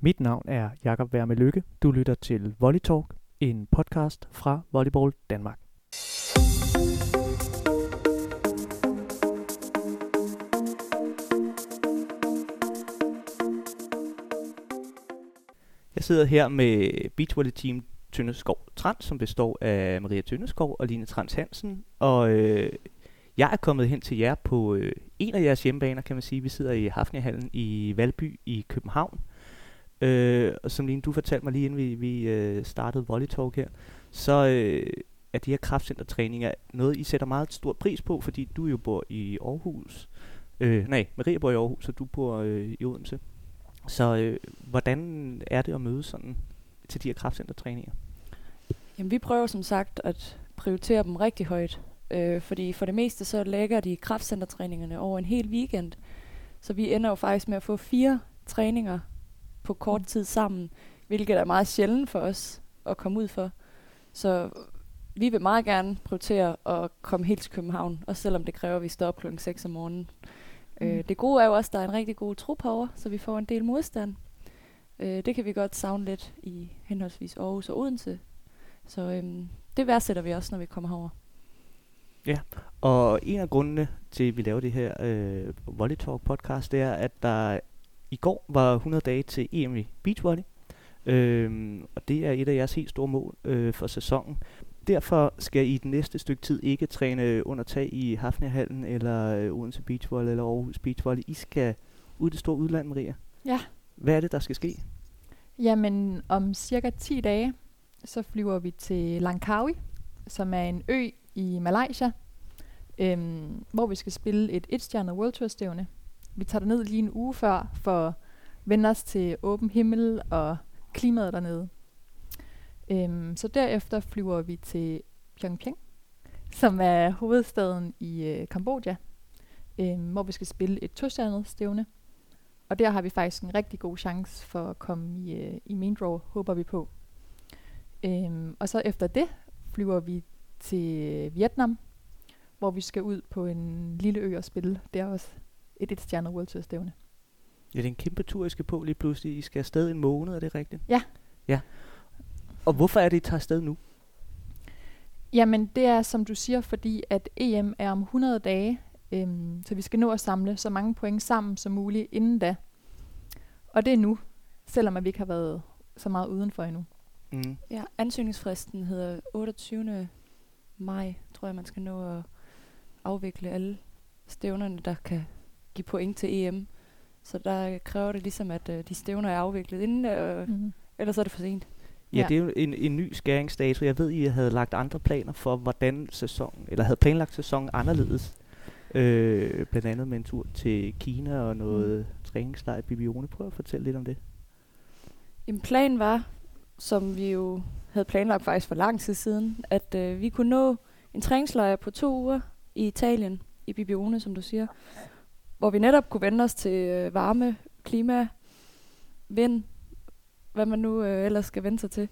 Mit navn er Jakob Værme Lykke. Du lytter til Volley Talk, en podcast fra Volleyball Danmark. Jeg sidder her med Beachvolley Team Tøndeskov Trans, som består af Maria Tøndeskov og Line Trans Hansen. Og øh, jeg er kommet hen til jer på øh, en af jeres hjemmebaner, kan man sige. Vi sidder i Hafniahallen i Valby i København. Øh, og som Line, du fortalte mig lige inden vi, vi øh, startede Volley Talk her, så øh, er de her kraftcentertræninger noget, I sætter meget stor pris på, fordi du jo bor i Aarhus. Øh, nej, Maria bor i Aarhus, og du bor øh, i Odense. Så øh, hvordan er det at møde sådan til de her kraftcentertræninger? Jamen, vi prøver som sagt at prioritere dem rigtig højt. Øh, fordi for det meste så lægger de kraftcentertræningerne over en hel weekend. Så vi ender jo faktisk med at få fire træninger på kort tid sammen, hvilket er meget sjældent for os at komme ud for. Så vi vil meget gerne prioritere at komme helt til København, også selvom det kræver, at vi står op klokken 6 om morgenen. Mm. Øh, det gode er jo også, at der er en rigtig god trup herovre, så vi får en del modstand. Øh, det kan vi godt savne lidt i henholdsvis Aarhus og Odense. Så øhm, det værdsætter vi også, når vi kommer herover. Ja, og en af grundene til, at vi laver det her øh, Volley Talk podcast, det er, at der i går var 100 dage til EM i Beach Volley. Øh, og det er et af jeres helt store mål øh, for sæsonen. Derfor skal I den næste stykke tid ikke træne under tag i Hafniahallen eller øh, Odense Beach Volley eller Aarhus Beach Volley. I skal ud i det store udland, Maria. Ja. Hvad er det, der skal ske? Jamen, om cirka 10 dage, så flyver vi til Langkawi, som er en ø i Malaysia, øhm, hvor vi skal spille et etstjernet World Tour stævne. Vi tager ned lige en uge før for at vende os til åben himmel og klimaet dernede. Øhm, så derefter flyver vi til Pyongyang, som er hovedstaden i øh, Kambodja, øhm, hvor vi skal spille et tostjernet stævne. Og der har vi faktisk en rigtig god chance for at komme i, øh, i main draw, håber vi på. Øhm, og så efter det flyver vi til Vietnam, hvor vi skal ud på en lille ø og spille. der også et et stjernet World Tour stævne. Ja, det er en kæmpe tur, I skal på lige pludselig. I skal afsted en måned, er det rigtigt? Ja. Ja. Og hvorfor er det, I tager afsted nu? Jamen, det er som du siger, fordi at EM er om 100 dage, øhm, så vi skal nå at samle så mange point sammen som muligt inden da. Og det er nu, selvom at vi ikke har været så meget udenfor endnu. Mm. Ja, ansøgningsfristen hedder 28. maj, tror jeg, man skal nå at afvikle alle stævnerne, der kan give point til EM. Så der kræver det ligesom, at øh, de stævner er afviklet inden, øh, Mm-hmm. ellers er det for sent. Ja, Ja. det er jo en, en ny skæringsdato. Jeg ved, I havde lagt andre planer for, hvordan sæsonen, eller havde planlagt sæsonen anderledes. Øh, blandt andet med en tur til Kina og noget mm. træningslejr i Bibione. Prøv at fortælle lidt om det. En plan var, som vi jo havde planlagt faktisk for lang tid siden, at øh, vi kunne nå en træningslejr på to uger i Italien, i Bibione, som du siger, hvor vi netop kunne vende os til øh, varme, klima, vind, hvad man nu øh, ellers skal vende sig til.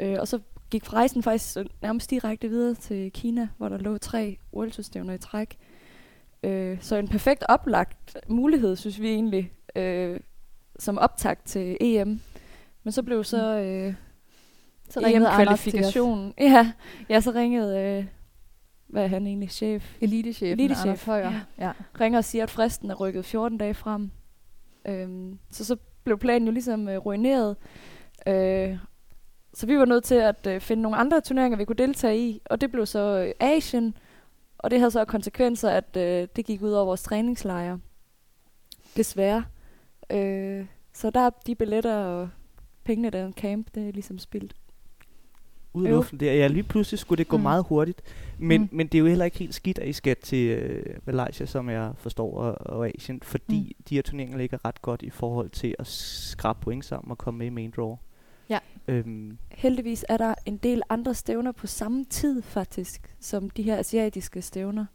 Øh, og så gik rejsen faktisk nærmest direkte videre til Kina, hvor der lå tre stævner i træk. Øh, så en perfekt oplagt mulighed, synes vi egentlig, øh, som optakt til EM. Men så blev så øh, Så ringede. EM-kvalifikationen. Ja, ja, så ringede, øh, hvad er han egentlig, chef? Elitechefen Elitechef, Anders Højer. ja. Ja. ringer og siger, at fristen er rykket 14 dage frem. Øhm, så så blev planen jo ligesom øh, ruineret. Øh, så vi var nødt til at øh, finde nogle andre turneringer, vi kunne deltage i, og det blev så øh, Asien, og det havde så konsekvenser, at øh, det gik ud over vores træningslejre. Desværre. Øh, så der er de billetter og pengene, der er camp, det er ligesom spildt. Ud Øv. luften der. Ja, lige pludselig skulle det gå mm. Meget hurtigt. Men. Mm. men det er jo heller ikke helt skidt, at I skal til øh, Malaysia, som jeg forstår, og, og Asien. Fordi mm. de her turneringer ligger ret godt i forhold til at skrabe point sammen og komme med i main draw. Ja. Øhm, Heldigvis er der en del andre stævner på samme tid faktisk, som de her asiatiske stævner.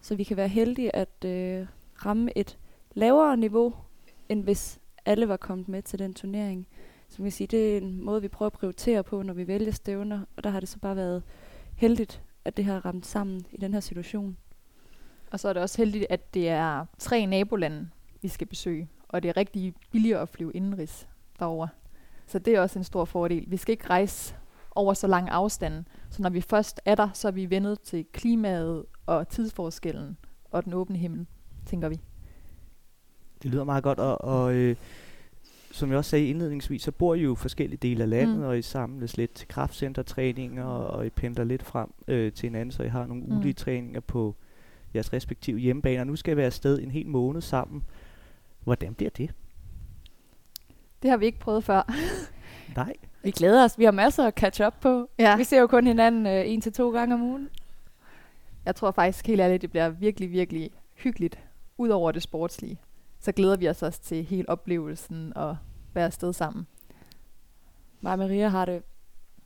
Så vi kan være heldige at øh, ramme et lavere niveau, end hvis alle var kommet med til den turnering. Så man kan sige, det er en måde, vi prøver at prioritere på, når vi vælger stævner. Og der har det så bare været heldigt, at det har ramt sammen i den her situation. Og så er det også heldigt, at det er tre nabolande, vi skal besøge. Og det er rigtig billigere at flyve indenrigs. derovre. Så det er også en stor fordel. Vi skal ikke rejse over så lang afstand. Så når vi først er der, så er vi vendet til klimaet og tidsforskellen og den åbne himmel, tænker vi. Det lyder meget godt, og, og øh, som jeg også sagde indledningsvis, så bor I jo i forskellige dele af landet, Mm. og I samles lidt til kraftcentertræninger, og, og I pendler lidt frem øh, til hinanden, så I har nogle Mm. ulige træninger på jeres respektive hjemmebaner. Nu skal I være afsted en hel måned sammen. Hvordan bliver det? Det har vi ikke prøvet før. Nej. Vi glæder os. Vi har masser at catch up på. Ja. Vi ser jo kun hinanden øh, en til to gange om ugen. Jeg tror faktisk helt ærligt, det bliver virkelig, virkelig hyggeligt. Udover det sportslige, så glæder vi os også til hele oplevelsen og være afsted sammen. Mig og Maria har det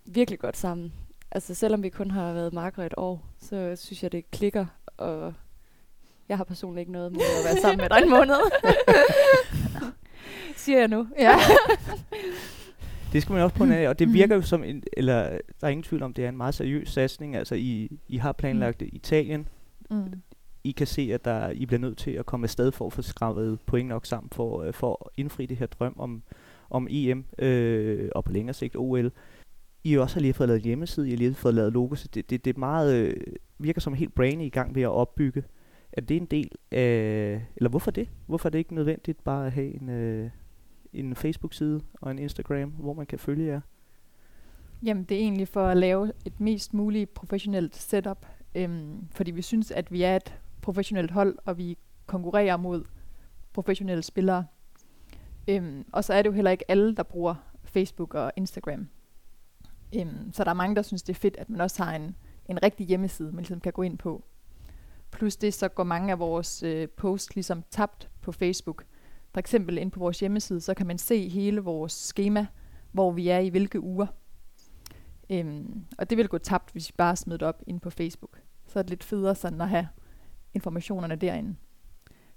virkelig godt sammen. Altså selvom vi kun har været marker et år, så synes jeg, det klikker. Og jeg har personligt ikke noget med at være sammen med dig en måned. Siger jeg nu. Ja. Det skal man også på en af, og det Mhm. virker jo som en, eller der er ingen tvivl om, det er en meget seriøs satsning. Altså I, I har planlagt mm. Italien. Mm. I kan se, at der, I bliver nødt til at komme afsted for at få skravet point nok sammen for, øh, for at indfri det her drøm om, om EM øh, og på længere sigt OL. I også har lige fået lavet hjemmeside, I har lige fået lavet logo, så det, det, det er meget, øh, virker som helt brain I i gang ved at opbygge. Er det en del af, eller hvorfor det? Hvorfor er det ikke nødvendigt bare at have en, øh, en Facebook-side og en Instagram, hvor man kan følge jer? Jamen, det er egentlig for at lave et mest muligt professionelt setup. Øhm, fordi vi synes, at vi er et professionelt hold, og vi konkurrerer mod professionelle spillere. Øhm, og så er det jo heller ikke alle, der bruger Facebook og Instagram. Øhm, så der er mange, der synes, det er fedt, at man også har en, en rigtig hjemmeside, man ligesom kan gå ind på. Plus det, så går mange af vores øh, posts ligesom tabt på Facebook. For eksempel ind på vores hjemmeside, så kan man se hele vores schema, hvor vi er i hvilke uger. Øhm, og det vil gå tabt, hvis vi bare smider det op ind på Facebook. Så er det lidt federe sådan at have informationerne derinde.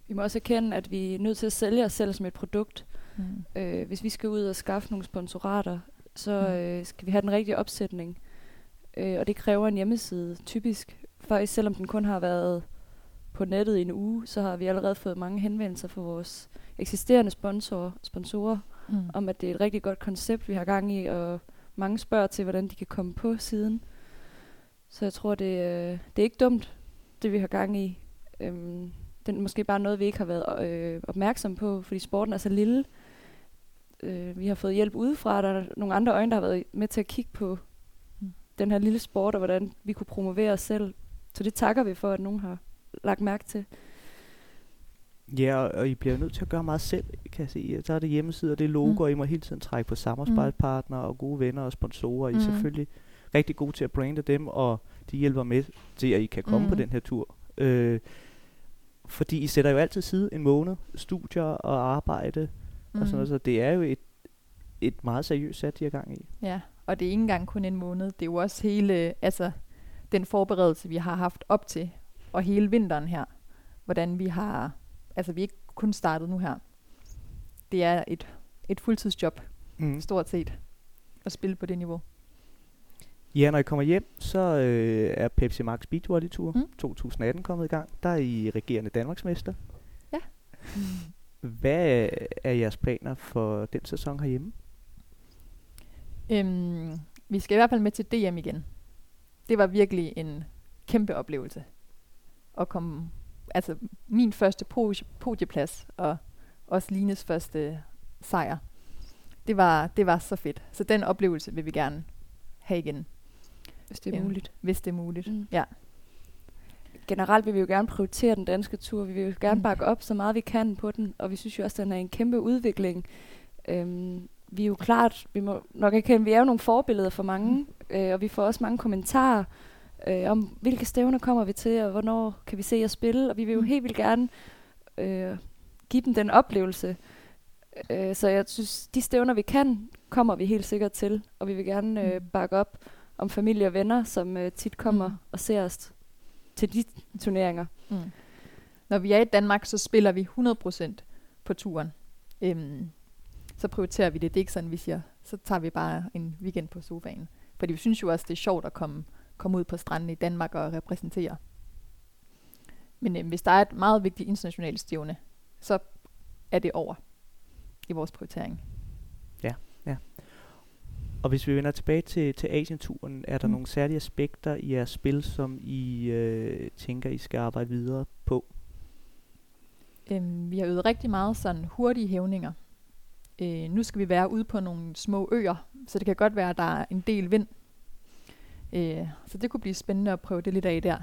Vi må også erkende, at vi er nødt til at sælge os selv som et produkt. Mm. Øh, hvis vi skal ud og skaffe nogle sponsorater, så Mm. øh, skal vi have den rigtige opsætning. Øh, og det kræver en hjemmeside, typisk. Faktisk selvom den kun har været på nettet i en uge, så har vi allerede fået mange henvendelser fra vores eksisterende sponsorer, sponsorer Mm. om, at det er et rigtig godt koncept, vi har gang i, og mange spørger til, hvordan de kan komme på siden. Så jeg tror, det, øh, det er ikke dumt, det vi har gang i. Øhm, det er måske bare noget, vi ikke har været øh, opmærksom på, fordi sporten er så lille. Øh, vi har fået hjælp udefra, der er nogle andre øjne, der har været med til at kigge på Mm. den her lille sport, og hvordan vi kunne promovere os selv. Så det takker vi for, at nogen har lagt mærke til. Ja, og, og I bliver nødt til at gøre meget selv, kan jeg se. Så er det hjemmesider, det er logo, Mm. mm. og I må hele tiden trække på samarbejdspartnere og gode venner og sponsorer. I er Mm. selvfølgelig rigtig gode til at brande dem, og de hjælper med til, at I kan komme mm. på Mm. den her tur. Øh, fordi I sætter jo altid side en måned, studier og arbejde mm. og sådan noget, så det er jo et, et meget seriøst sat, de har gang i. Ja, og det er ikke engang kun en måned. Det er jo også hele, altså den forberedelse, vi har haft op til, og hele vinteren her. Hvordan vi har, altså vi er ikke kun startet nu her. Det er et, et fuldtidsjob, Mm. stort set, at spille på det niveau. Ja, når I kommer hjem, så øh, er Pepsi Max Beach Volley Tour Mm. mm. 2018 kommet i gang. Der er I regerende Danmarksmester. Ja. Hvad er jeres planer for den sæson herhjemme? Øhm, vi skal i hvert fald med til DM igen. Det var virkelig en kæmpe oplevelse. At komme, altså min første po- podieplads, og også Lines første sejr. Det var, det var så fedt. Så den oplevelse vil vi gerne have igen, Hvis det er Ja. muligt. hvis det er muligt. Mm. Ja. generelt vil vi jo gerne prioritere den danske tur. Vi vil jo gerne Mm. bakke op så meget vi kan på den, og vi synes jo også, at den er en kæmpe udvikling. Øhm, vi er jo klart, vi må nok erkende, vi er jo nogle forbilleder for mange, øh, og vi får også mange kommentarer øh, om, hvilke stævner kommer vi til, og hvornår kan vi se jer spille, og vi vil jo Mm. helt vildt gerne øh, give dem den oplevelse. Øh, så jeg synes, de stævner vi kan, kommer vi helt sikkert til, og vi vil gerne øh, Mm. bakke op om familie og venner, som øh, tit kommer Mm. og ser os til de turneringer. Mm. Når vi er i Danmark, så spiller vi 100% på turen. Øhm, så prioriterer vi det. Det er ikke sådan, vi siger, så tager vi bare en weekend på sofaen. Fordi vi synes jo også, det er sjovt at komme, komme ud på stranden i Danmark og repræsentere. Men øhm, hvis der er et meget vigtigt internationalt stævne, så er det over i vores prioritering. Ja. Og hvis vi vender tilbage til, til Asien-turen, er der Mm. nogle særlige aspekter i jeres spil, som I øh, tænker, I skal arbejde videre på? Øhm, vi har øvet rigtig meget sådan hurtige hævninger. Øh, nu skal vi være ude på nogle små øer, så det kan godt være, at der er en del vind. Øh, så det kunne blive spændende at prøve det lidt af der.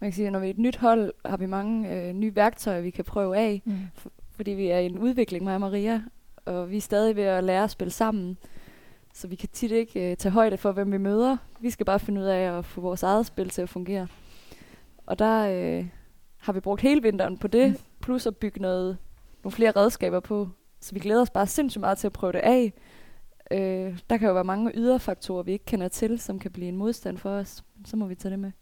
Man kan sige, at når vi er et nyt hold, har vi mange øh, nye værktøjer, vi kan prøve af, Mm. fordi vi er i en udvikling, mig og Maria, og vi er stadig ved at lære at spille sammen. Så vi kan tit ikke øh, tage højde for, hvem vi møder. Vi skal bare finde ud af at få vores eget spil til at fungere. Og der øh, har vi brugt hele vinteren på det, Mm. plus at bygge noget, nogle flere redskaber på. Så vi glæder os bare sindssygt meget til at prøve det af. Øh, der kan jo være mange yderfaktorer, vi ikke kender til, som kan blive en modstand for os. Så må vi tage det med.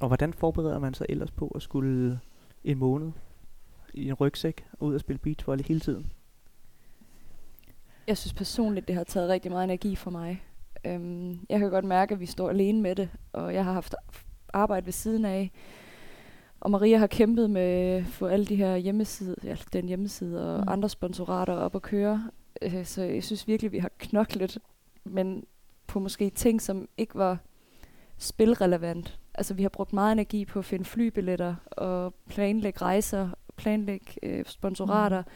Og hvordan forbereder man sig ellers på at skulle en måned i en rygsæk og ud og spille beachvolley hele tiden? Jeg synes personligt, det har taget rigtig meget energi for mig. Øhm, jeg kan godt mærke, at vi står alene med det, og jeg har haft arbejde ved siden af. Og Maria har kæmpet med at få alle de her hjemmeside, ja, den hjemmeside og mm. andre sponsorater op at køre. Øh, så jeg synes virkelig, vi har knoklet, men på måske ting, som ikke var spilrelevant. Altså vi har brugt meget energi på at finde flybilletter og planlægge rejser, planlægge øh, sponsorater. Mm.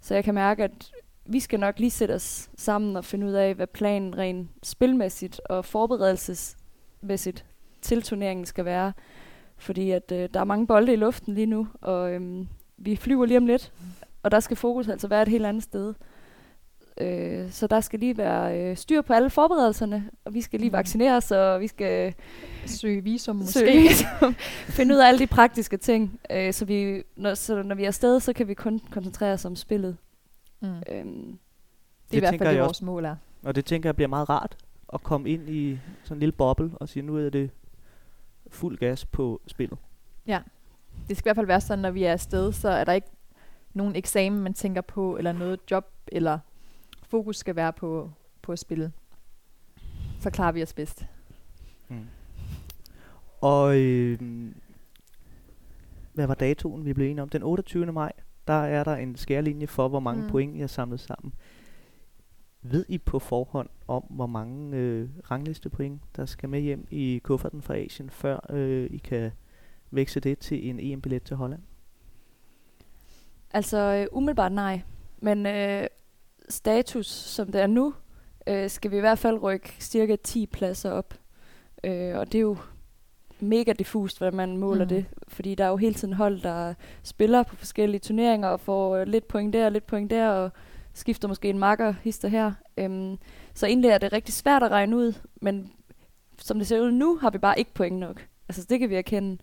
Så jeg kan mærke, at vi skal nok lige sætte os sammen og finde ud af, hvad planen rent spilmæssigt og forberedelsesmæssigt til turneringen skal være. Fordi at øh, der er mange bolde i luften lige nu, og øhm, vi flyver lige om lidt, og der skal fokus altså være et helt andet sted. Øh, så der skal lige være øh, styr på alle forberedelserne, og vi skal lige Mm. vaccineres, og vi skal Søge visum måske. søge visum, finde ud af alle de praktiske ting. Øh, så, vi, når, så når vi er afsted, så kan vi kun koncentrere os om spillet. Mm. Øhm, Det er Det i hvert tænker fald det, jeg vores mål er. Og det tænker jeg bliver meget rart at komme ind i sådan en lille boble og sige, nu er det fuld gas på spillet. Det skal i hvert fald være sådan, når vi er afsted, så er der ikke nogen eksamen, man tænker på, eller noget job, eller fokus skal være på, på at spille. Så klarer vi os bedst. Mm. Og øh, hvad var datoen, vi blev enige om? Den 28. maj, der er der en skærlinje for, hvor mange Mm. point I har samlet sammen. Ved I på forhånd om, hvor mange øh, ranglistepoint, der skal med hjem i kufferten fra Asien, før øh, I kan veksle det til en EM-billet til Holland? Altså øh, umiddelbart nej. Men øh, status, som det er nu, øh, skal vi i hvert fald rykke cirka 10 pladser op. Øh, og det er jo mega diffust, hvordan man måler Mm. mm. det. Fordi der er jo hele tiden hold, der spiller på forskellige turneringer og får øh, lidt point der og lidt point der, og skifter måske en makker hister her. Øhm, så egentlig er det rigtig svært at regne ud, men som det ser ud nu, har vi bare ikke point nok. Altså det kan vi erkende.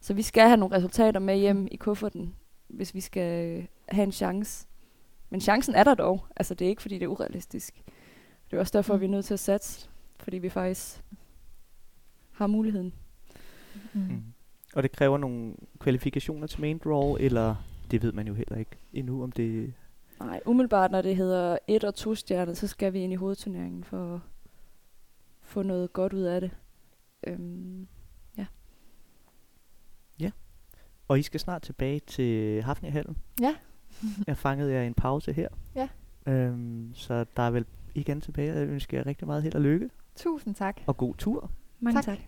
Så vi skal have nogle resultater med hjem i kufferten, hvis vi skal øh, have en chance. Men chancen er der dog. Altså det er ikke, fordi det er urealistisk. Det er også derfor, Mm. mm. vi er nødt til at satse, fordi vi faktisk har muligheden. Mm. Mm. Og det kræver nogle kvalifikationer til main draw, eller det ved man jo heller ikke endnu, om det... Nej, umiddelbart, når det hedder et og to stjerner, så skal vi ind i hovedturneringen for at få noget godt ud af det. Øhm, Og I skal snart tilbage til Hafniahallen. Ja. Jeg fangede jer i en pause her. Ja. Øhm, så der er vel igen tilbage. Jeg ønsker jer rigtig meget held og lykke. Tusind tak. Og god tur. mange tak. tak.